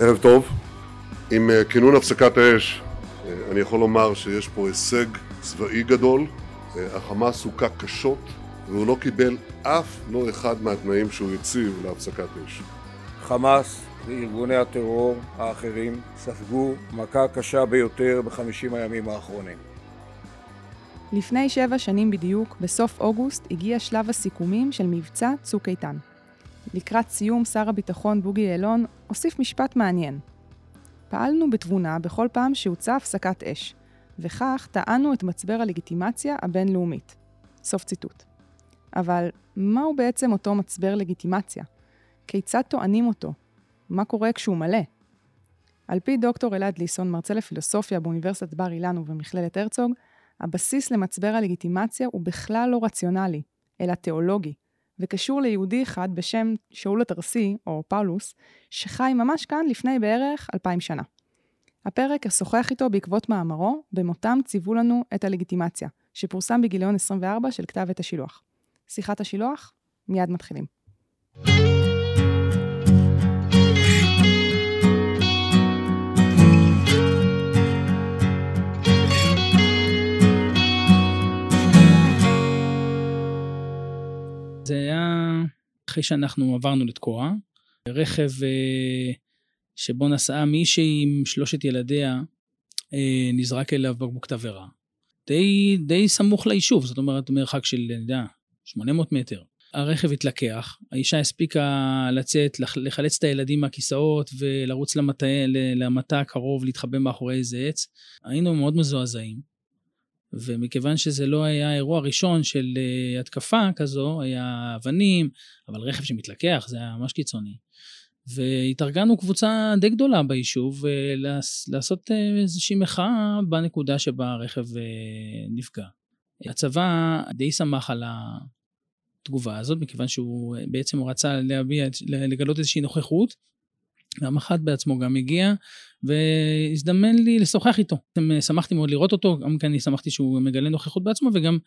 ערב טוב. עם אה, כינון הפסקת האש, אה, אני יכול לומר שיש פה הישג צבאי גדול. אה, החמאס הוכה קשות, והוא לא קיבל אף לא אחד מהתנאים שהוא הציב להפסקת אש. חמאס וארגוני הטרור האחרים ספגו מכה קשה ביותר בחמישים הימים האחרונים. לפני שבע שנים בדיוק, בסוף אוגוסט, הגיע שלב הסיכומים של מבצע צוק איתן. לקראת סיום, שר הביטחון בוגי יעלון הוסיף משפט מעניין. פעלנו בתבונה בכל פעם שהוצאה הפסקת אש, וכך טענו את מצבר הלגיטימציה הבינלאומית. סוף ציטוט. אבל מהו בעצם אותו מצבר לגיטימציה? כיצד טוענים אותו? מה קורה כשהוא מלא? על פי דוקטור אלעד ליסון, מרצה לפילוסופיה באוניברסיטת בר אילן ובמכללת הרצוג, הבסיס למצבר הלגיטימציה הוא בכלל לא רציונלי, אלא תיאולוגי, וקשור ליהודי אחד בשם שאול התרסי, או פאולוס, שחי ממש כאן לפני בערך אלפיים שנה. הפרק אשוחח איתו בעקבות מאמרו, במותם ציוו לנו את הלגיטימציה, שפורסם בגיליון 24 של כתב עת השילוח. שיחת השילוח, מיד מתחילים. זה היה אחרי שאנחנו עברנו לתקוע, רכב אה, שבו נסעה מישהי עם שלושת ילדיה, אה, נזרק אליו בקבוק תבערה. די, די סמוך ליישוב, זאת אומרת מרחק של, אני יודע, 800 מטר. הרכב התלקח, האישה הספיקה לצאת, לחלץ את הילדים מהכיסאות ולרוץ למטע, למטע הקרוב, להתחבא מאחורי איזה עץ. היינו מאוד מזועזעים. ומכיוון שזה לא היה אירוע ראשון של uh, התקפה כזו, היה אבנים, אבל רכב שמתלקח, זה היה ממש קיצוני. והתארגנו קבוצה די גדולה ביישוב uh, לעשות uh, איזושהי מחאה בנקודה שבה הרכב נפגע. הצבא די שמח על התגובה הזאת, מכיוון שהוא בעצם רצה להביע, לגלות איזושהי נוכחות. אחת בעצמו גם הגיע, והזדמן לי לשוחח איתו. שמחתי מאוד לראות אותו, גם כי אני שמחתי שהוא מגלה נוכחות בעצמו, וגם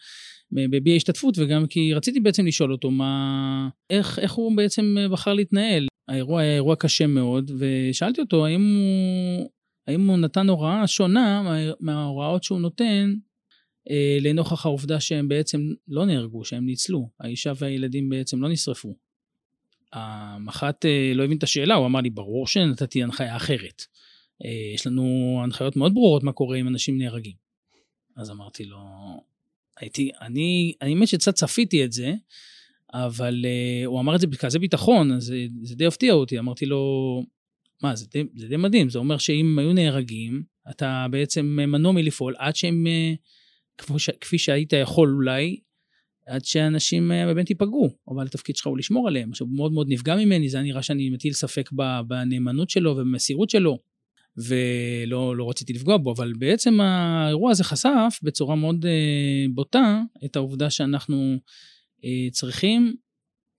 בביע השתתפות, וגם כי רציתי בעצם לשאול אותו מה, איך, איך הוא בעצם בחר להתנהל. האירוע היה אירוע קשה מאוד, ושאלתי אותו האם הוא, האם הוא נתן הוראה שונה מה, מההוראות שהוא נותן אה, לנוכח העובדה שהם בעצם לא נהרגו, שהם ניצלו. האישה והילדים בעצם לא נשרפו. המח"ט אה, לא הבין את השאלה, הוא אמר לי, ברור שנתתי הנחיה אחרת. אה, יש לנו הנחיות מאוד ברורות מה קורה אם אנשים נהרגים. אז אמרתי לו, הייתי, אני, אני האמת שקצת צפיתי את זה, אבל uh, הוא אמר את זה בכזה ביטחון, אז זה, זה די הפתיע אותי. אמרתי לו, מה, זה די, זה די מדהים, זה אומר שאם היו נהרגים, אתה בעצם מנוע מלפעול עד שהם, כפי, כפי שהיית יכול אולי, עד שאנשים באמת ייפגעו, אבל התפקיד שלך הוא לשמור עליהם. עכשיו, הוא מאוד מאוד נפגע ממני, זה נראה שאני מטיל ספק בנאמנות שלו ובמסירות שלו, ולא לא רציתי לפגוע בו, אבל בעצם האירוע הזה חשף בצורה מאוד אה, בוטה את העובדה שאנחנו אה, צריכים,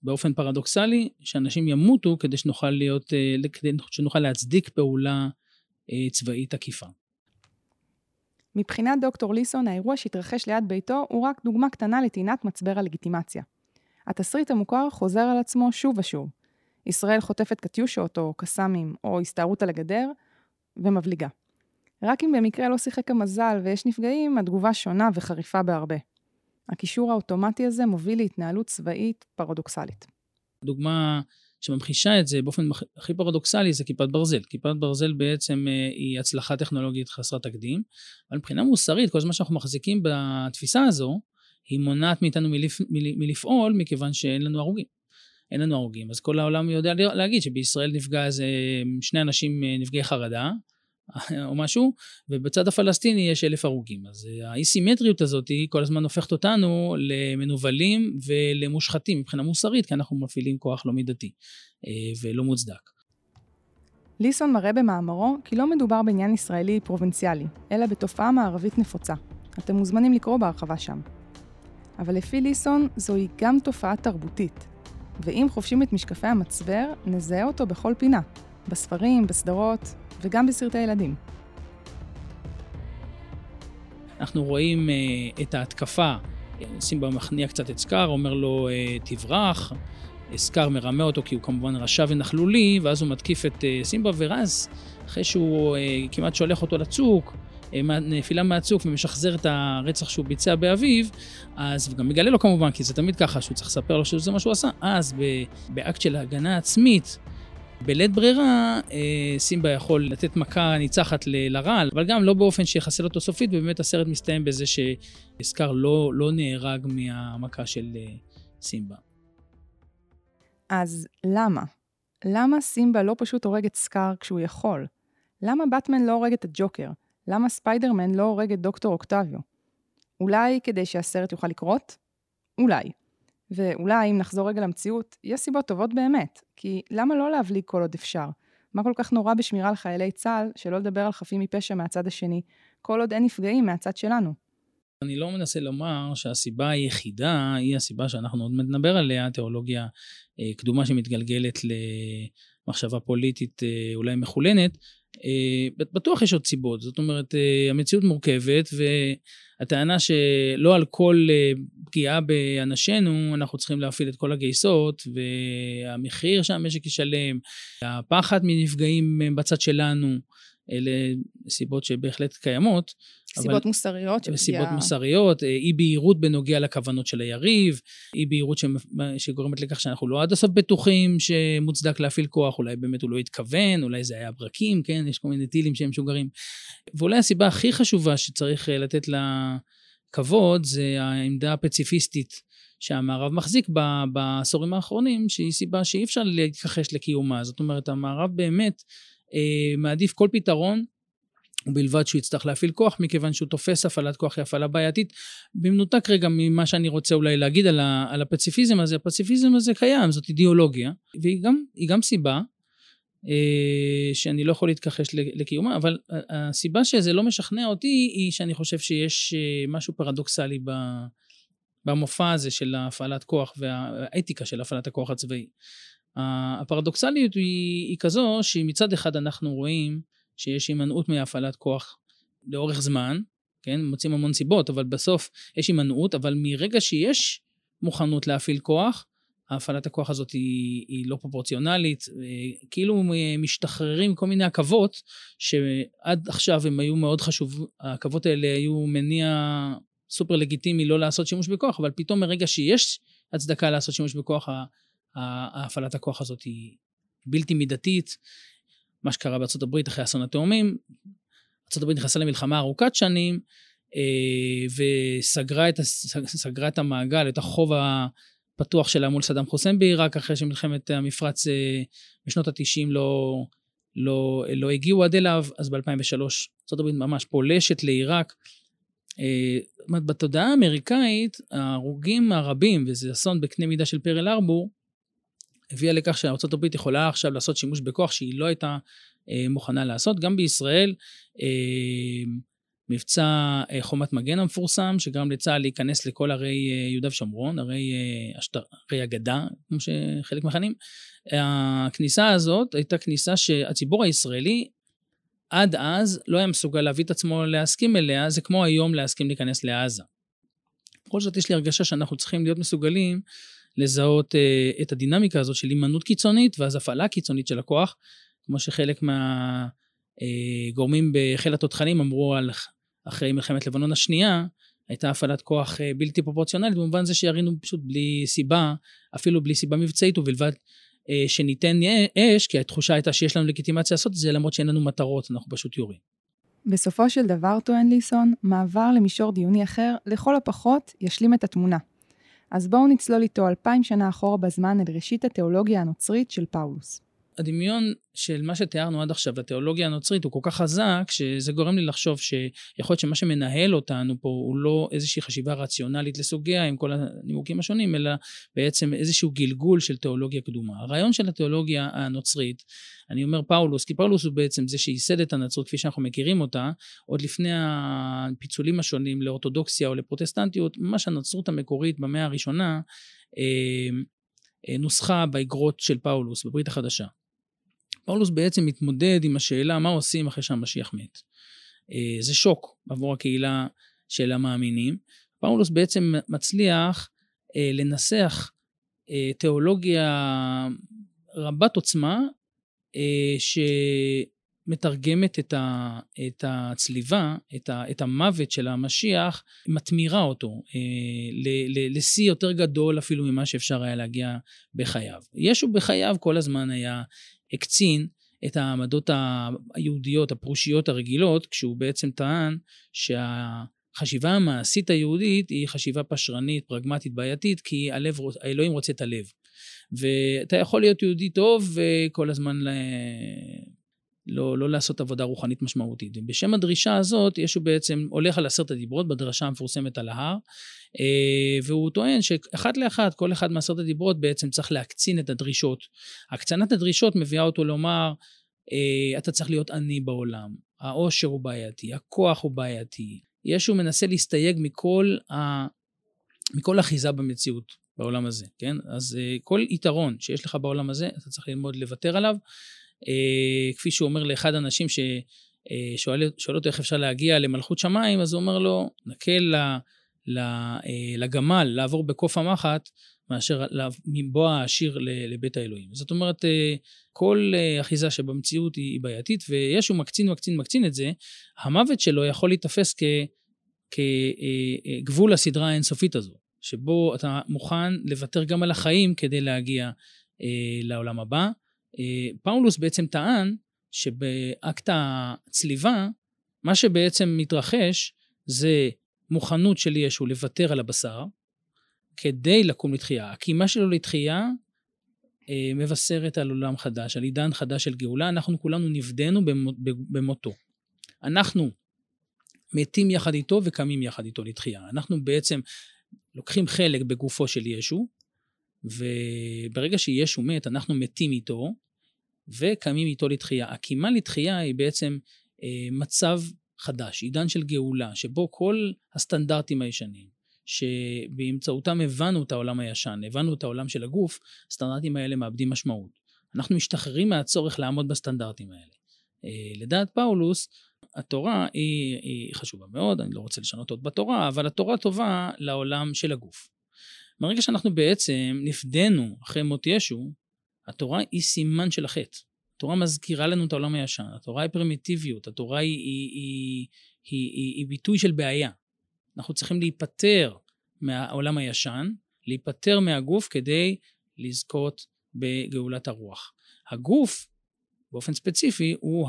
באופן פרדוקסלי, שאנשים ימותו כדי שנוכל להיות, אה, כדי שנוכל להצדיק פעולה אה, צבאית עקיפה. מבחינת דוקטור ליסון, האירוע שהתרחש ליד ביתו הוא רק דוגמה קטנה לטעינת מצבר הלגיטימציה. התסריט המוכר חוזר על עצמו שוב ושוב. ישראל חוטפת קטיושות או קסאמים או הסתערות על הגדר ומבליגה. רק אם במקרה לא שיחק המזל ויש נפגעים, התגובה שונה וחריפה בהרבה. הקישור האוטומטי הזה מוביל להתנהלות צבאית פרדוקסלית. דוגמה שממחישה את זה באופן הכי פרדוקסלי זה כיפת ברזל. כיפת ברזל בעצם אה, היא הצלחה טכנולוגית חסרת תקדים, אבל מבחינה מוסרית, כל זמן שאנחנו מחזיקים בתפיסה הזו, היא מונעת מאיתנו מלפ, מלפעול מכיוון שאין לנו הרוגים. אין לנו הרוגים. אז כל העולם יודע להגיד שבישראל נפגע איזה שני אנשים אה, נפגעי חרדה, או משהו, ובצד הפלסטיני יש אלף הרוגים. אז אה, האי-סימטריות הזאת היא כל הזמן הופכת אותנו למנוולים ולמושחתים מבחינה מוסרית, כי אנחנו מפעילים כוח לא מידתי אה, ולא מוצדק. ליסון מראה במאמרו כי לא מדובר בעניין ישראלי פרובינציאלי, אלא בתופעה מערבית נפוצה. אתם מוזמנים לקרוא בהרחבה שם. אבל לפי ליסון זוהי גם תופעה תרבותית, ואם חופשים את משקפי המצבר, נזהה אותו בכל פינה, בספרים, בסדרות, וגם בסרטי ילדים. אנחנו רואים uh, את ההתקפה, סימבה מכניע קצת את סקאר, אומר לו uh, תברח, uh, סקאר מרמה אותו כי הוא כמובן רשע ונכלולי, ואז הוא מתקיף את סימבה, ואז אחרי שהוא כמעט שולח אותו לצוק, נפילה מהצוק ומשחזר את הרצח שהוא ביצע באביו, אז, וגם מגלה לו כמובן, כי זה תמיד ככה, שהוא צריך לספר לו שזה מה שהוא עשה, אז באקט של הגנה עצמית, בלית ברירה, אה, סימבה יכול לתת מכה ניצחת לרעל, אבל גם לא באופן שיחסל אותו סופית, ובאמת הסרט מסתיים בזה שסקאר לא, לא נהרג מהמכה של אה, סימבה. אז למה? למה סימבה לא פשוט הורג את סקאר כשהוא יכול? למה באטמן לא הורג את הג'וקר? למה ספיידרמן לא הורג את דוקטור אוקטביו? אולי כדי שהסרט יוכל לקרות? אולי. ואולי, אם נחזור רגע למציאות, יש סיבות טובות באמת. כי למה לא להבליג כל עוד אפשר? מה כל כך נורא בשמירה על חיילי צה"ל, שלא לדבר על חפים מפשע מהצד השני, כל עוד אין נפגעים מהצד שלנו? אני לא מנסה לומר שהסיבה היחידה היא הסיבה שאנחנו עוד נדבר עליה, תיאולוגיה אה, קדומה שמתגלגלת למחשבה פוליטית אה, אולי מחולנת, בטוח יש עוד סיבות, זאת אומרת, אה, המציאות מורכבת, והטענה שלא על כל אה, פגיעה באנשינו אנחנו צריכים להפעיל את כל הגייסות, והמחיר שהמשק ישלם, הפחד מנפגעים בצד שלנו, אלה סיבות שבהחלט קיימות. סיבות אבל, מוסריות. סיבות yeah. מוסריות, אה, אי בהירות בנוגע לכוונות של היריב, אי בהירות ש... שגורמת לכך שאנחנו לא עד הסוף בטוחים שמוצדק להפעיל כוח, אולי באמת הוא לא התכוון, אולי זה היה ברקים, כן? יש כל מיני טילים שהם משוגרים. ואולי הסיבה הכי חשובה שצריך אה, לתת לה כבוד, זה העמדה הפציפיסטית. שהמערב מחזיק בעשורים האחרונים, שהיא סיבה שאי אפשר להתכחש לקיומה. זאת אומרת, המערב באמת מעדיף כל פתרון, ובלבד שהוא יצטרך להפעיל כוח, מכיוון שהוא תופס הפעלת כוח היא הפעלה בעייתית. במנותק רגע ממה שאני רוצה אולי להגיד על, ה, על הפציפיזם הזה, הפציפיזם הזה קיים, זאת אידיאולוגיה, והיא גם, גם סיבה אה, שאני לא יכול להתכחש לקיומה, אבל הסיבה שזה לא משכנע אותי היא שאני חושב שיש אה, משהו פרדוקסלי במופע הזה של הפעלת כוח והאתיקה של הפעלת הכוח הצבאי. הפרדוקסליות היא, היא כזו שמצד אחד אנחנו רואים שיש הימנעות מהפעלת כוח לאורך זמן, כן? מוצאים המון סיבות, אבל בסוף יש הימנעות, אבל מרגע שיש מוכנות להפעיל כוח, הפעלת הכוח הזאת היא, היא לא פרופורציונלית, כאילו משתחררים כל מיני עכבות שעד עכשיו הם היו מאוד חשוב, העכבות האלה היו מניע סופר לגיטימי לא לעשות שימוש בכוח, אבל פתאום מרגע שיש הצדקה לעשות שימוש בכוח, הפעלת הכוח הזאת היא בלתי מידתית. מה שקרה בארצות הברית אחרי אסון התאומים, ארצות הברית נכנסה למלחמה ארוכת שנים, אה, וסגרה את, את המעגל, את החוב הפתוח שלה מול סדאם חוסיין בעיראק, אחרי שמלחמת המפרץ אה, בשנות ה-90 לא, לא, לא הגיעו עד אליו, אז ב-2003 ארה"ב ממש פולשת לעיראק. אה, בתודעה האמריקאית, ההרוגים הרבים, וזה אסון בקנה מידה של פרל ארבור, הביאה לכך שארה"ב יכולה עכשיו לעשות שימוש בכוח שהיא לא הייתה אה, מוכנה לעשות. גם בישראל, אה, מבצע אה, חומת מגן המפורסם, שגרם לצה"ל להיכנס לכל ערי אה, יהודה ושומרון, ערי, אה, השת... ערי הגדה, כמו שחלק מכנים. הכניסה הזאת הייתה כניסה שהציבור הישראלי עד אז לא היה מסוגל להביא את עצמו להסכים אליה, זה כמו היום להסכים להיכנס לעזה. בכל זאת יש לי הרגשה שאנחנו צריכים להיות מסוגלים לזהות אה, את הדינמיקה הזאת של הימנעות קיצונית ואז הפעלה קיצונית של הכוח, כמו שחלק מהגורמים אה, בחיל התותחנים אמרו על אחרי מלחמת לבנון השנייה, הייתה הפעלת כוח אה, בלתי פרופורציונלית, במובן זה שירינו פשוט בלי סיבה, אפילו בלי סיבה מבצעית ובלבד אה, שניתן אש, כי התחושה הייתה שיש לנו לגיטימציה לעשות את זה, למרות שאין לנו מטרות, אנחנו פשוט יורים. בסופו של דבר, טוען ליסון, מעבר למישור דיוני אחר, לכל הפחות ישלים את התמונה. אז בואו נצלול איתו אלפיים שנה אחורה בזמן אל ראשית התיאולוגיה הנוצרית של פאולוס. הדמיון של מה שתיארנו עד עכשיו, התיאולוגיה הנוצרית, הוא כל כך חזק, שזה גורם לי לחשוב שיכול להיות שמה שמנהל אותנו פה הוא לא איזושהי חשיבה רציונלית לסוגיה עם כל הנימוקים השונים, אלא בעצם איזשהו גלגול של תיאולוגיה קדומה. הרעיון של התיאולוגיה הנוצרית, אני אומר פאולוס, כי פאולוס הוא בעצם זה שייסד את הנצרות כפי שאנחנו מכירים אותה, עוד לפני הפיצולים השונים לאורתודוקסיה או לפרוטסטנטיות, ממש הנצרות המקורית במאה הראשונה, אה, אה, נוסחה באגרות של פאולוס, בברית החדשה. פאולוס בעצם מתמודד עם השאלה מה עושים אחרי שהמשיח מת. אה, זה שוק עבור הקהילה של המאמינים. פאולוס בעצם מצליח אה, לנסח תיאולוגיה רבת עוצמה, שמתרגמת את, הצליבה, את, את המוות של המשיח, מתמירה אותו לשיא יותר גדול אפילו ממה שאפשר היה להגיע בחייו. ישו בחייו כל הזמן היה הקצין את העמדות היהודיות, הפרושיות הרגילות, כשהוא בעצם טען שהחשיבה המעשית היהודית היא חשיבה פשרנית, פרגמטית, בעייתית, כי הלב, האלוהים רוצה את הלב. ואתה יכול להיות יהודי טוב וכל הזמן ל... לא, לא לעשות עבודה רוחנית משמעותית. ובשם הדרישה הזאת, ישו בעצם הולך על עשרת הדיברות בדרשה המפורסמת על ההר, אה, והוא טוען שאחת לאחת, כל אחד מעשרת הדיברות בעצם צריך להקצין את הדרישות. הקצנת הדרישות מביאה אותו לומר, אה, אתה צריך להיות עני בעולם, העושר הוא בעייתי, הכוח הוא בעייתי. ישו מנסה להסתייג מכל, ה... מכל אחיזה במציאות בעולם הזה, כן? אז אה, כל יתרון שיש לך בעולם הזה, אתה צריך ללמוד לוותר עליו. אה, כפי שהוא אומר לאחד האנשים ששואל אה, אותו איך אפשר להגיע למלכות שמיים, אז הוא אומר לו, נקל אה, לגמל לעבור בקוף המחט, מאשר מבוא העשיר לבית האלוהים. זאת אומרת, כל אחיזה שבמציאות היא בעייתית, וישו מקצין, מקצין, מקצין את זה, המוות שלו יכול להיתפס כ, כגבול הסדרה האינסופית הזו, שבו אתה מוכן לוותר גם על החיים כדי להגיע לעולם הבא. אה, פאולוס בעצם טען שבאקט הצליבה, מה שבעצם מתרחש זה מוכנות של ישו לוותר על הבשר כדי לקום לתחייה. הקימה שלו לתחייה אה, מבשרת על עולם חדש, על עידן חדש של גאולה. אנחנו כולנו נפדנו במותו. אנחנו מתים יחד איתו וקמים יחד איתו לתחייה. אנחנו בעצם לוקחים חלק בגופו של ישו, וברגע שישו מת, אנחנו מתים איתו, וקמים איתו לתחייה. הקימה לתחייה היא בעצם אה, מצב חדש, עידן של גאולה, שבו כל הסטנדרטים הישנים, שבאמצעותם הבנו את העולם הישן, הבנו את העולם של הגוף, הסטנדרטים האלה מאבדים משמעות. אנחנו משתחררים מהצורך לעמוד בסטנדרטים האלה. אה, לדעת פאולוס, התורה היא, היא חשובה מאוד, אני לא רוצה לשנות עוד בתורה, אבל התורה טובה לעולם של הגוף. ברגע שאנחנו בעצם נפדנו אחרי מות ישו, התורה היא סימן של החטא. התורה מזכירה לנו את העולם הישן, התורה היא פרימיטיביות, התורה היא, היא, היא, היא, היא, היא ביטוי של בעיה. אנחנו צריכים להיפטר מהעולם הישן, להיפטר מהגוף כדי לזכות בגאולת הרוח. הגוף, באופן ספציפי, הוא,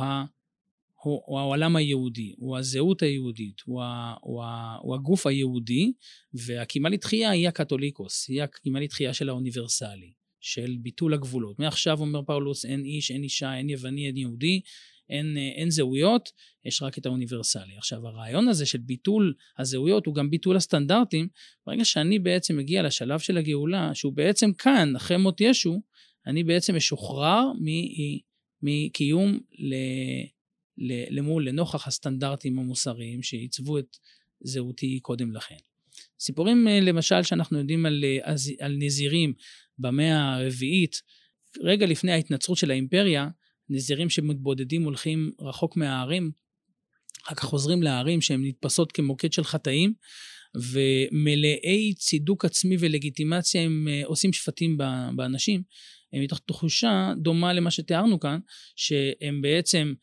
הוא, הוא העולם היהודי, הוא הזהות היהודית, הוא, ה, הוא, ה, הוא הגוף היהודי, והקימה לתחייה היא הקתוליקוס, היא הקימה לתחייה של האוניברסלי. של ביטול הגבולות. מעכשיו אומר פאולוס, אין איש, אין אישה, אין יווני, אין יהודי, אין, אין זהויות, יש רק את האוניברסלי. עכשיו, הרעיון הזה של ביטול הזהויות הוא גם ביטול הסטנדרטים. ברגע שאני בעצם מגיע לשלב של הגאולה, שהוא בעצם כאן, אחרי מות ישו, אני בעצם משוחרר מקיום ל, ל, למול, לנוכח הסטנדרטים המוסריים שעיצבו את זהותי קודם לכן. סיפורים אה, למשל שאנחנו יודעים על, אה, על נזירים במאה הרביעית, רגע לפני ההתנצרות של האימפריה, נזירים שמתבודדים הולכים רחוק מהערים, אחר כך חוזרים לערים שהן נתפסות כמוקד של חטאים, ומלאי צידוק עצמי ולגיטימציה הם אה, עושים שפטים באנשים. הם מתוך תחושה דומה למה שתיארנו כאן, שהם בעצם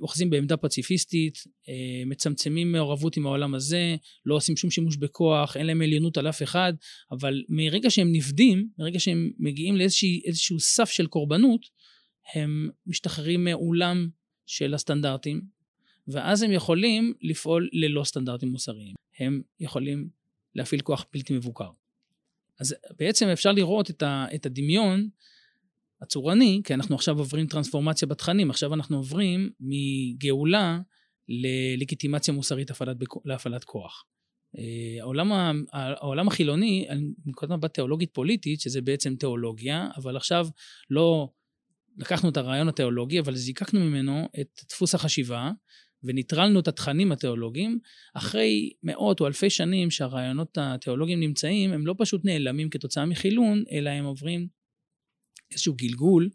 אוחזים בעמדה פציפיסטית, אה, מצמצמים מעורבות עם העולם הזה, לא עושים שום שימוש בכוח, אין להם עליונות על אף אחד, אבל מרגע שהם נפדים, מרגע שהם מגיעים לאיזשהו סף של קורבנות, הם משתחררים מעולם של הסטנדרטים, ואז הם יכולים לפעול ללא סטנדרטים מוסריים. הם יכולים להפעיל כוח בלתי מבוקר. אז בעצם אפשר לראות את הדמיון הצורני, כי אנחנו עכשיו עוברים טרנספורמציה בתכנים, עכשיו אנחנו עוברים מגאולה ללגיטימציה מוסרית הפעלת, להפעלת כוח. אה, העולם, העולם החילוני, מנקודת מבט תיאולוגית פוליטית, שזה בעצם תיאולוגיה, אבל עכשיו לא לקחנו את הרעיון התיאולוגי, אבל זיקקנו ממנו את דפוס החשיבה, וניטרלנו את התכנים התיאולוגיים, אחרי מאות או אלפי שנים שהרעיונות התיאולוגיים נמצאים, הם לא פשוט נעלמים כתוצאה מחילון, אלא הם עוברים איזשהו גלגול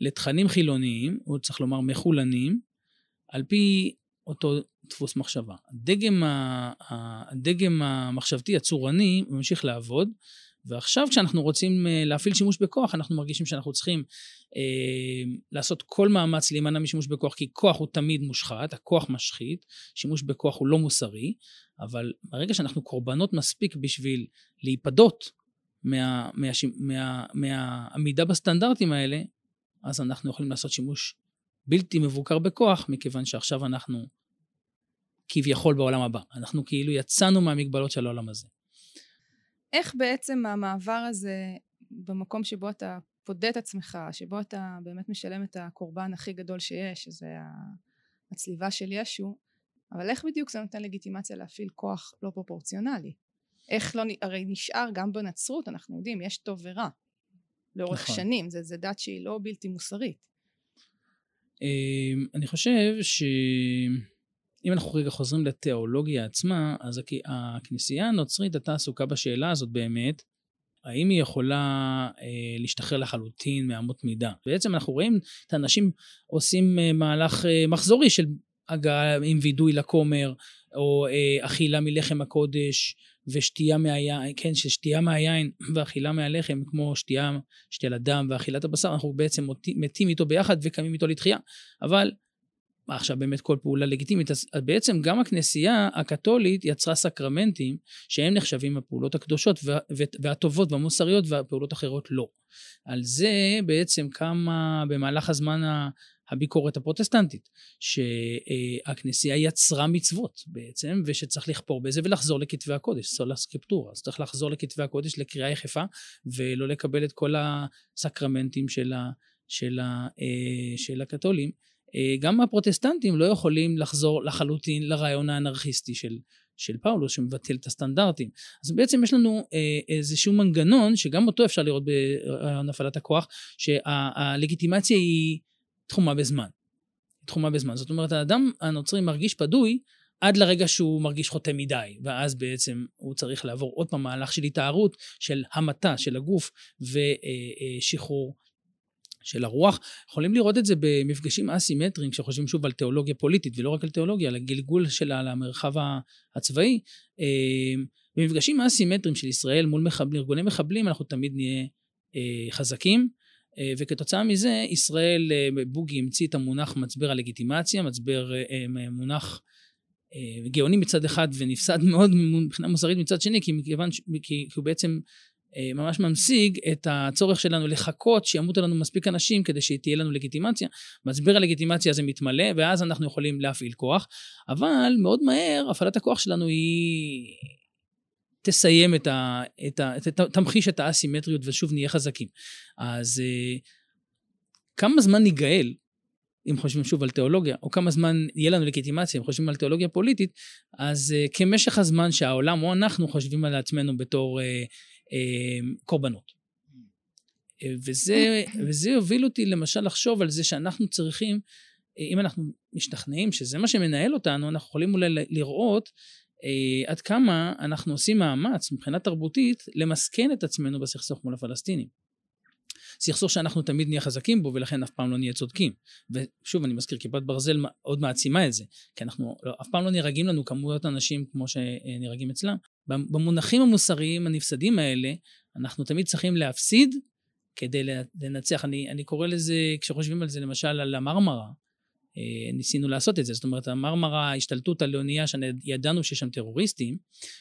לתכנים חילוניים, או צריך לומר מחולנים, על פי אותו דפוס מחשבה. הדגם, הדגם המחשבתי הצורני ממשיך לעבוד, ועכשיו כשאנחנו רוצים אה, להפעיל שימוש בכוח, אנחנו מרגישים שאנחנו צריכים אה, לעשות כל מאמץ להימנע משימוש בכוח, כי כוח הוא תמיד מושחת, הכוח משחית, שימוש בכוח הוא לא מוסרי, אבל ברגע שאנחנו קורבנות מספיק בשביל להיפדות מה, מה, מה, מהעמידה בסטנדרטים האלה, אז אנחנו יכולים לעשות שימוש בלתי מבוקר בכוח, מכיוון שעכשיו אנחנו כביכול בעולם הבא. אנחנו כאילו יצאנו מהמגבלות של העולם הזה. איך בעצם המעבר הזה, במקום שבו אתה פודה את עצמך, שבו אתה באמת משלם את הקורבן הכי גדול שיש, שזה הצליבה של ישו, אבל איך בדיוק זה נותן לגיטימציה להפעיל כוח לא פרופורציונלי? איך לא, הרי נשאר גם בנצרות, אנחנו יודעים, יש טוב ורע. לאורך נכון. שנים, זה, זה דת שהיא לא בלתי מוסרית. אמ, אני חושב שאם אנחנו רגע חוזרים לתיאולוגיה עצמה, אז הכנסייה הנוצרית הייתה עסוקה בשאלה הזאת באמת, האם היא יכולה אה, להשתחרר לחלוטין מאמות מידה. בעצם אנחנו רואים את האנשים עושים אה, מהלך אה, מחזורי של הגעה עם וידוי לכומר, או אה, אכילה מלחם הקודש, ושתייה מהיין, כן, ששתייה מהיין ואכילה מהלחם, כמו שתייה, שתייה לדם ואכילת הבשר, אנחנו בעצם מתים איתו ביחד וקמים איתו לתחייה. אבל עכשיו באמת כל פעולה לגיטימית, אז בעצם גם הכנסייה הקתולית יצרה סקרמנטים שהם נחשבים הפעולות הקדושות והטובות והמוסריות והפעולות אחרות לא. על זה בעצם קמה במהלך הזמן הביקורת הפרוטסטנטית, שהכנסייה יצרה מצוות בעצם, ושצריך לכפור בזה ולחזור לכתבי הקודש, סולה סקריפטורה. אז צריך לחזור לכתבי הקודש לקריאה יחפה, ולא לקבל את כל הסקרמנטים של, ה, של, ה, אה, של הקתולים. אה, גם הפרוטסטנטים לא יכולים לחזור לחלוטין לרעיון האנרכיסטי של, של פאולוס שמבטל את הסטנדרטים. אז בעצם יש לנו אה, איזשהו מנגנון שגם אותו אפשר לראות ברעיון הפעלת הכוח, שהלגיטימציה היא תחומה בזמן. תחומה בזמן. זאת אומרת, האדם הנוצרי מרגיש פדוי עד לרגע שהוא מרגיש חוטא מדי, ואז בעצם הוא צריך לעבור עוד פעם מהלך של התארות, של המתה של הגוף ושחרור של הרוח. יכולים לראות את זה במפגשים אסימטריים, כשחושבים שוב על תיאולוגיה פוליטית, ולא רק על תיאולוגיה, על הגלגול שלה למרחב הצבאי. אה, במפגשים אסימטריים של ישראל מול מחבל, ארגוני מחבלים, אנחנו תמיד נהיה אה, חזקים. אה, וכתוצאה מזה ישראל, אה, בוגי המציא את המונח מצבר הלגיטימציה, מצבר אה, מונח גאוני מצד אחד ונפסד מאוד מבחינה מוסרית מצד שני, כי מכיוון, כי, כי הוא בעצם ממש ממשיג את הצורך שלנו לחכות שימותו לנו מספיק אנשים כדי שתהיה לנו לגיטימציה. מצבר הלגיטימציה הזה מתמלא ואז אנחנו יכולים להפעיל כוח, אבל מאוד מהר הפעלת הכוח שלנו היא תסיים את ה... את ה תמחיש את האסימטריות ושוב נהיה חזקים. אז uh, כמה זמן ניגאל, אם חושבים שוב על תיאולוגיה, או כמה זמן יהיה לנו לגיטימציה, אם חושבים על תיאולוגיה פוליטית, אז uh, כמשך הזמן שהעולם או אנחנו חושבים על עצמנו בתור uh, קורבנות. וזה, וזה יוביל אותי למשל לחשוב על זה שאנחנו צריכים, אם אנחנו משתכנעים שזה מה שמנהל אותנו, אנחנו יכולים אולי לראות אה, עד כמה אנחנו עושים מאמץ מבחינה תרבותית למסכן את עצמנו בסכסוך מול הפלסטינים. סכסוך שאנחנו תמיד נהיה חזקים בו ולכן אף פעם לא נהיה צודקים. ושוב אני מזכיר כיפת ברזל עוד מעצימה את זה כי אנחנו לא, אף פעם לא נהרגים לנו כמויות אנשים כמו שנהרגים אצלם. במונחים המוסריים הנפסדים האלה אנחנו תמיד צריכים להפסיד כדי לנצח. אני, אני קורא לזה כשחושבים על זה למשל על המרמרה ניסינו לעשות את זה. זאת אומרת, המרמרה, ההשתלטות על אונייה שידענו שיש שם טרוריסטים,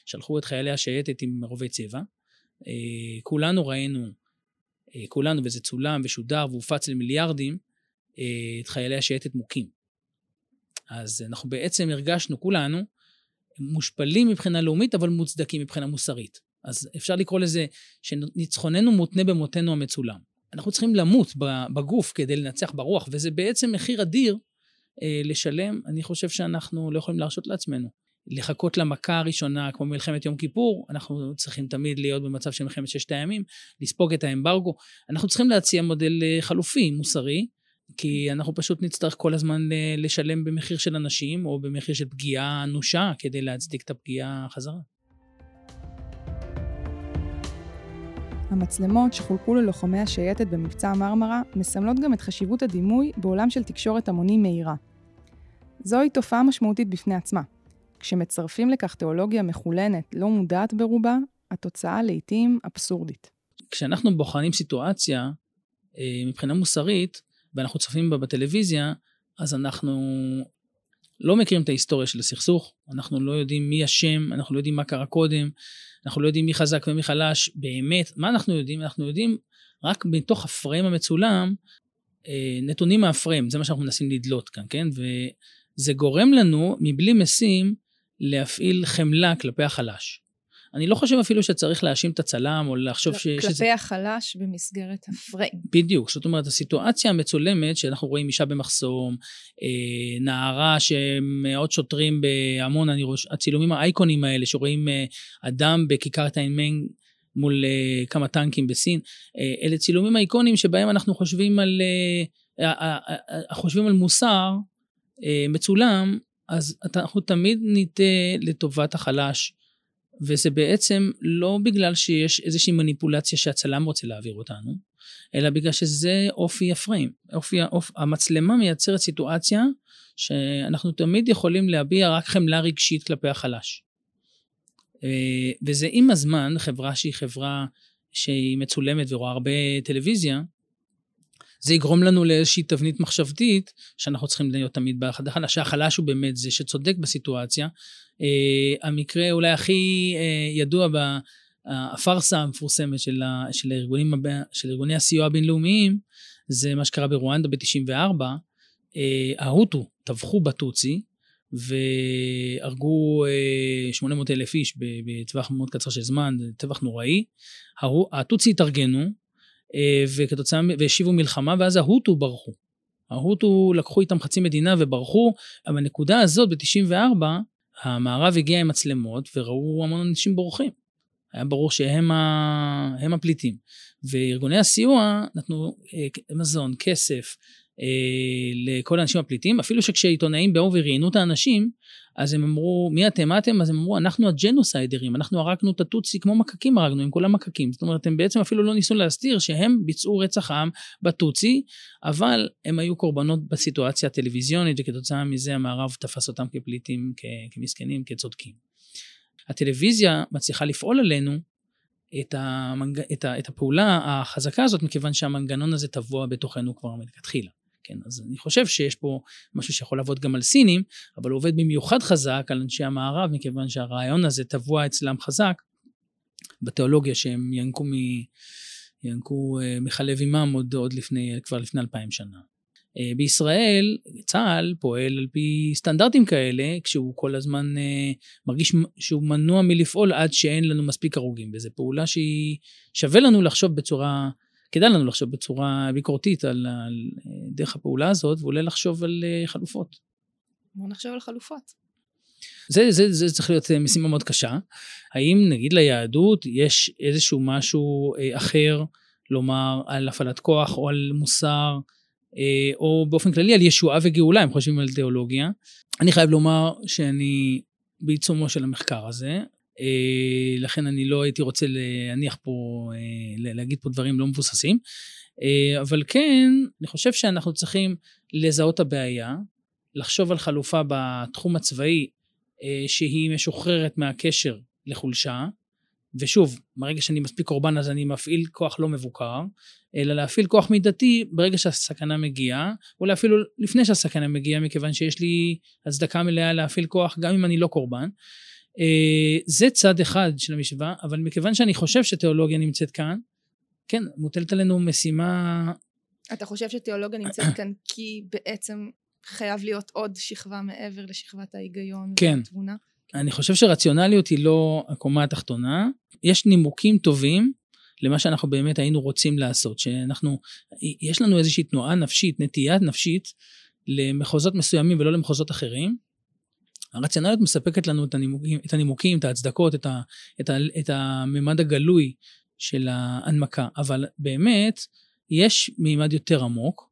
שלחו את חיילי השייטת עם רובי צבע. אה, כולנו ראינו, אה, כולנו, וזה צולם ושודר והופץ למיליארדים, את חיילי השייטת מוכים. אז אנחנו בעצם הרגשנו כולנו מושפלים מבחינה לאומית, אבל מוצדקים מבחינה מוסרית. אז אפשר לקרוא לזה שניצחוננו מותנה במותנו המצולם. אנחנו צריכים למות בגוף כדי לנצח ברוח, וזה בעצם מחיר אדיר אה, לשלם, אני חושב שאנחנו לא יכולים להרשות לעצמנו. לחכות למכה הראשונה, כמו מלחמת יום כיפור, אנחנו צריכים תמיד להיות במצב של מלחמת ששת הימים, לספוג את האמברגו. אנחנו צריכים להציע מודל אה, חלופי, מוסרי, כי אנחנו פשוט נצטרך כל הזמן אה, לשלם במחיר של אנשים, או במחיר של פגיעה אנושה, כדי להצדיק את הפגיעה חזרה. המצלמות שחולקו ללוחמי השייטת במבצע מרמרה מסמלות גם את חשיבות הדימוי בעולם של תקשורת המונים מהירה. זוהי תופעה משמעותית בפני עצמה. כשמצרפים לכך תיאולוגיה מחולנת, לא מודעת ברובה, התוצאה לעתים אבסורדית. כשאנחנו בוחנים סיטואציה מבחינה מוסרית, ואנחנו צופים בה בטלוויזיה, אז אנחנו לא מכירים את ההיסטוריה של הסכסוך, אנחנו לא יודעים מי אשם, אנחנו לא יודעים מה קרה קודם, אנחנו לא יודעים מי חזק ומי חלש, באמת, מה אנחנו יודעים? אנחנו יודעים רק מתוך הפריים המצולם, אה, נתונים מהפריים, זה מה שאנחנו מנסים לדלות כאן, כן? וזה גורם לנו, מבלי משים, להפעיל חמלה כלפי החלש. אני לא חושב אפילו שצריך להאשים את הצלם או לחשוב ש... כלפי שזה... החלש במסגרת הפריים. בדיוק, זאת אומרת, הסיטואציה המצולמת שאנחנו רואים אישה במחסום, אה, נערה שמאות שוטרים בהמון, אני רואה, הצילומים האייקונים האלה שרואים אה, אדם בכיכר טיינמן מול אה, כמה טנקים בסין, אה, אלה צילומים האיקונים שבהם אנחנו חושבים על, אה, אה, אה, אה, חושבים על מוסר אה, מצולם, אז אנחנו תמיד ניטה לטובת החלש. וזה בעצם לא בגלל שיש איזושהי מניפולציה שהצלם רוצה להעביר אותנו, אלא בגלל שזה אופי הפריים. אופי, אופ, המצלמה מייצרת סיטואציה שאנחנו תמיד יכולים להביע רק חמלה רגשית כלפי החלש. אה, וזה עם הזמן, חברה שהיא חברה שהיא מצולמת ורואה הרבה טלוויזיה, זה יגרום לנו לאיזושהי תבנית מחשבתית, שאנחנו צריכים להיות תמיד באחד החלש, שהחלש הוא באמת זה שצודק בסיטואציה. Uh, המקרה אולי הכי uh, ידוע בפארסה המפורסמת של, ה, של, הארגונים, של ארגוני הסיוע הבינלאומיים, זה מה שקרה ברואנדה ב-94. Uh, ההוטו טבחו בטוצי, והרגו 800 אלף איש בטווח מאוד קצר של זמן, טבח נוראי. הטוצי התארגנו, אה, וכתוצאה, והשיבו מלחמה, ואז ההוטו ברחו. ההוטו לקחו איתם חצי מדינה וברחו, אבל בנקודה הזאת, ב-94, המערב הגיע עם מצלמות וראו המון אנשים בורחים. היה ברור שהם ה... הפליטים. וארגוני הסיוע נתנו אה, מזון, כסף, אה, לכל האנשים הפליטים, אפילו שכשעיתונאים באו וראיינו את האנשים, אז הם אמרו, מי אתם? מה אתם? אז הם אמרו, אנחנו הג'נוסיידרים, אנחנו הרגנו את הטוצי כמו מקקים הרגנו, הם כולם מקקים. זאת אומרת, הם בעצם אפילו לא ניסו להסתיר שהם ביצעו רצח עם בטוצי, אבל הם היו קורבנות בסיטואציה הטלוויזיונית, וכתוצאה מזה המערב תפס אותם כפליטים, כמסכנים, כצודקים. הטלוויזיה מצליחה לפעול עלינו את, המנג... את, ה... את הפעולה החזקה הזאת, מכיוון שהמנגנון הזה טבוע בתוכנו כבר מלכתחילה. כן, אז אני חושב שיש פה משהו שיכול לעבוד גם על סינים, אבל הוא עובד במיוחד חזק על אנשי המערב, מכיוון שהרעיון הזה טבוע אצלם חזק בתיאולוגיה שהם ינקו, מ... ינקו uh, מחלב עמם עוד, עוד לפני, כבר לפני אלפיים שנה. Uh, בישראל, צה"ל פועל על פי סטנדרטים כאלה, כשהוא כל הזמן uh, מרגיש שהוא מנוע מלפעול עד שאין לנו מספיק הרוגים, וזו פעולה שהיא שווה לנו לחשוב בצורה כדאי לנו לחשוב בצורה ביקורתית על, על אה, דרך הפעולה הזאת, ואולי לחשוב על אה, חלופות. בואו נחשוב על חלופות. זה, זה, זה צריך להיות אה, משימה מאוד קשה. האם נגיד ליהדות יש איזשהו משהו אחר לומר על הפעלת כוח או על מוסר, או באופן כללי על ישועה וגאולה, אם חושבים על תיאולוגיה. אני חייב לומר שאני בעיצומו של המחקר הזה. אה, לכן אני לא הייתי רוצה להניח פה, אה, להגיד פה דברים לא מבוססים. אה, אבל כן, אני חושב שאנחנו צריכים לזהות הבעיה, לחשוב על חלופה בתחום הצבאי שהיא משוחררת מהקשר לחולשה, ושוב, ברגע שאני מספיק קורבן אז אני מפעיל כוח לא מבוקר, אלא להפעיל כוח מידתי ברגע שהסכנה מגיעה, אולי אפילו לפני שהסכנה מגיעה, מכיוון שיש לי הצדקה מלאה להפעיל כוח גם אם אני לא קורבן. אה, זה צד אחד של המשוואה, אבל מכיוון שאני חושב שתיאולוגיה נמצאת כאן, כן, מוטלת עלינו משימה... אתה חושב שתיאולוגיה נמצאת כאן כי בעצם חייב להיות עוד שכבה מעבר לשכבת ההיגיון כן. והתבונה? אני חושב שרציונליות היא לא הקומה התחתונה. יש נימוקים טובים למה שאנחנו באמת היינו רוצים לעשות, שאנחנו, יש לנו איזושהי תנועה נפשית, נטייה נפשית למחוזות מסוימים ולא למחוזות אחרים. הרציונליות מספקת לנו את הנימוקים, את, הנימוקים, את ההצדקות, את, ה, את, ה, את הממד הגלוי של ההנמקה, אבל באמת יש מימד יותר עמוק,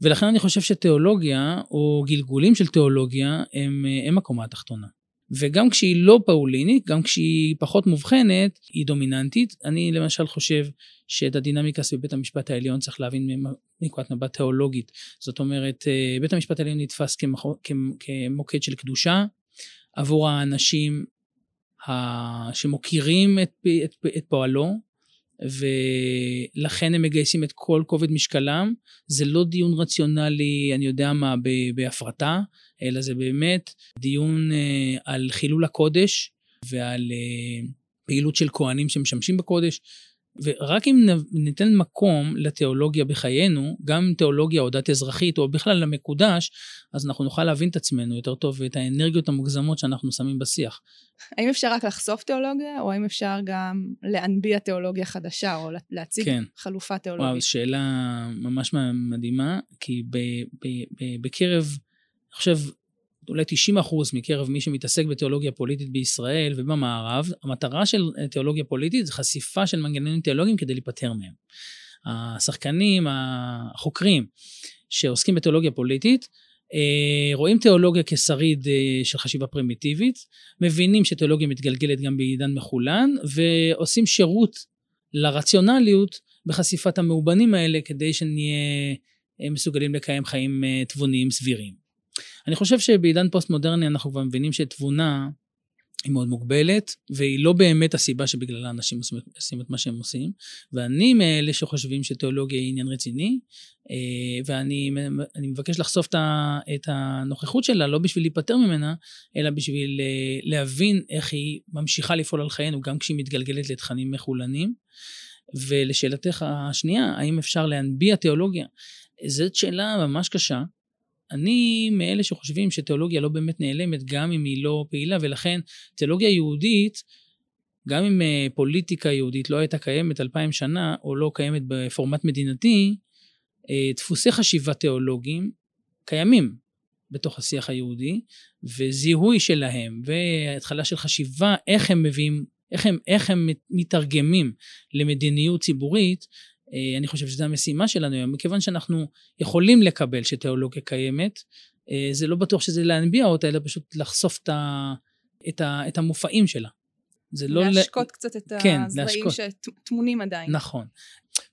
ולכן אני חושב שתיאולוגיה, או גלגולים של תיאולוגיה, הם, הם הקומה התחתונה. וגם כשהיא לא פאולינית, גם כשהיא פחות מובחנת, היא דומיננטית. אני למשל חושב שאת הדינמיקה סביב בית המשפט העליון צריך להבין מנקודת מבט תיאולוגית. זאת אומרת, אה, בית המשפט העליון נתפס כמוקד של קדושה עבור האנשים שמוקירים את, את, את פועלו, ולכן הם מגייסים את כל כובד משקלם. זה לא דיון רציונלי, אני יודע מה, בהפרטה, אלא זה באמת דיון אה, על חילול הקודש ועל אה, פעילות של כהנים שמשמשים בקודש. ורק אם ניתן מקום לתיאולוגיה בחיינו, גם תיאולוגיה או דת אזרחית, או בכלל למקודש, אז אנחנו נוכל להבין את עצמנו יותר טוב ואת האנרגיות המוגזמות שאנחנו שמים בשיח. האם אפשר רק לחשוף תיאולוגיה, או האם אפשר גם להנביע תיאולוגיה חדשה, או להציג כן. חלופה תיאולוגית? וואו, שאלה ממש מדהימה, כי ב, ב, ב, בקרב, אני חושב, אולי 90 אחוז מקרב מי שמתעסק בתיאולוגיה פוליטית בישראל ובמערב, המטרה של תיאולוגיה פוליטית זה חשיפה של מנגנונים תיאולוגיים כדי להיפטר מהם. השחקנים, החוקרים שעוסקים בתיאולוגיה פוליטית, אה, רואים תיאולוגיה כשריד אה, של חשיבה פרימיטיבית, מבינים שתיאולוגיה מתגלגלת גם בעידן מחולן, ועושים שירות לרציונליות בחשיפת המאובנים האלה כדי שנהיה אה, מסוגלים לקיים חיים תבוניים סבירים. אני חושב שבעידן פוסט-מודרני אנחנו כבר מבינים שתבונה היא מאוד מוגבלת, והיא לא באמת הסיבה שבגללה אנשים עושים את מה שהם עושים. ואני מאלה שחושבים שתיאולוגיה היא עניין רציני, אה, ואני מבקש לחשוף את הנוכחות שלה לא בשביל להיפטר ממנה, אלא בשביל אה, להבין איך היא ממשיכה לפעול על חיינו, גם כשהיא מתגלגלת לתכנים מחולנים. ולשאלתך השנייה, האם אפשר להנביע תיאולוגיה? זאת שאלה ממש קשה. אני מאלה שחושבים שתיאולוגיה לא באמת נעלמת, גם אם היא לא פעילה, ולכן תיאולוגיה יהודית, גם אם אה, פוליטיקה יהודית לא הייתה קיימת אלפיים שנה, או לא קיימת בפורמט מדינתי, אה, דפוסי חשיבה תיאולוגיים קיימים בתוך השיח היהודי, וזיהוי שלהם, והתחלה של חשיבה, איך הם מביאים, איך הם, איך הם מתרגמים למדיניות ציבורית, אני חושב שזו המשימה שלנו היום, מכיוון שאנחנו יכולים לקבל שתיאולוגיה קיימת, אה, זה לא בטוח שזה להנביע אותה, אלא פשוט לחשוף את, ה, את, ה, את המופעים שלה. זה לא... להשקות ל... קצת את כן, הזרעים שטמונים עדיין. נכון.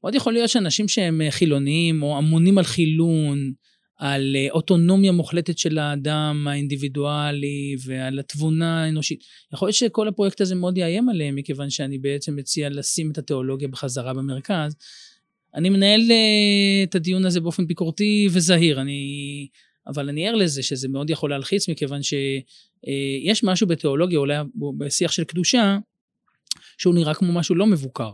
מאוד יכול להיות שאנשים שהם חילוניים, או אמונים על חילון, על אה, אוטונומיה מוחלטת של האדם האינדיבידואלי ועל התבונה האנושית. יכול להיות שכל הפרויקט הזה מאוד יאיים עליהם, מכיוון שאני בעצם מציע לשים את התיאולוגיה בחזרה במרכז. אני מנהל uh, את הדיון הזה באופן ביקורתי וזהיר, אני... אבל אני ער לזה שזה מאוד יכול להלחיץ, מכיוון שיש uh, משהו בתיאולוגיה, אולי בשיח של קדושה, שהוא נראה כמו משהו לא מבוקר.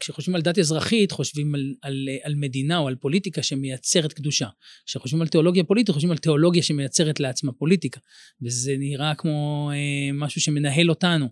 כשחושבים על דת אזרחית, חושבים על, על, על מדינה או על פוליטיקה שמייצרת קדושה. כשחושבים על תיאולוגיה פוליטית, חושבים על תיאולוגיה שמייצרת לעצמה פוליטיקה. וזה נראה כמו אה, משהו שמנהל אותנו.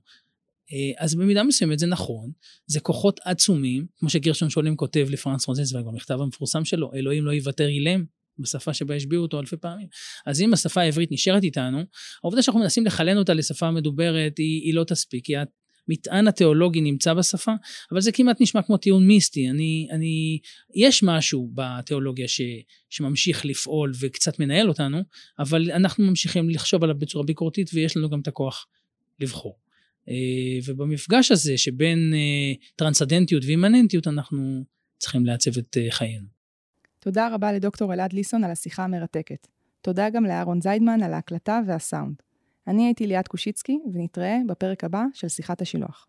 אה, אז במידה מסוימת זה נכון, זה כוחות עצומים, כמו שגרשון שולם כותב לפרנס רוזנצוויג במכתב המפורסם שלו, אלוהים לא יוותר אילם, בשפה שבה השביעו אותו אלפי פעמים. אז אם השפה העברית נשארת איתנו, העובדה שאנחנו מנסים לחלן אותה לשפה מדוברת היא, היא לא תספיק, כי המטען התיאולוגי נמצא בשפה, אבל זה כמעט נשמע כמו טיעון מיסטי. אני, אני, יש משהו בתיאולוגיה ש, שממשיך לפעול וקצת מנהל אותנו, אבל אנחנו ממשיכים לחשוב עליו בצורה ביקורתית ויש לנו גם את הכוח לבחור. אה, ובמפגש הזה שבין אה, טרנסדנטיות ואימננטיות אנחנו צריכים לעצב את אה, חיינו. תודה רבה לדוקטור אלעד ליסון על השיחה המרתקת. תודה גם לאהרון זיידמן על ההקלטה והסאונד. אני הייתי ליאת קושיצקי, ונתראה בפרק הבא של שיחת השילוח.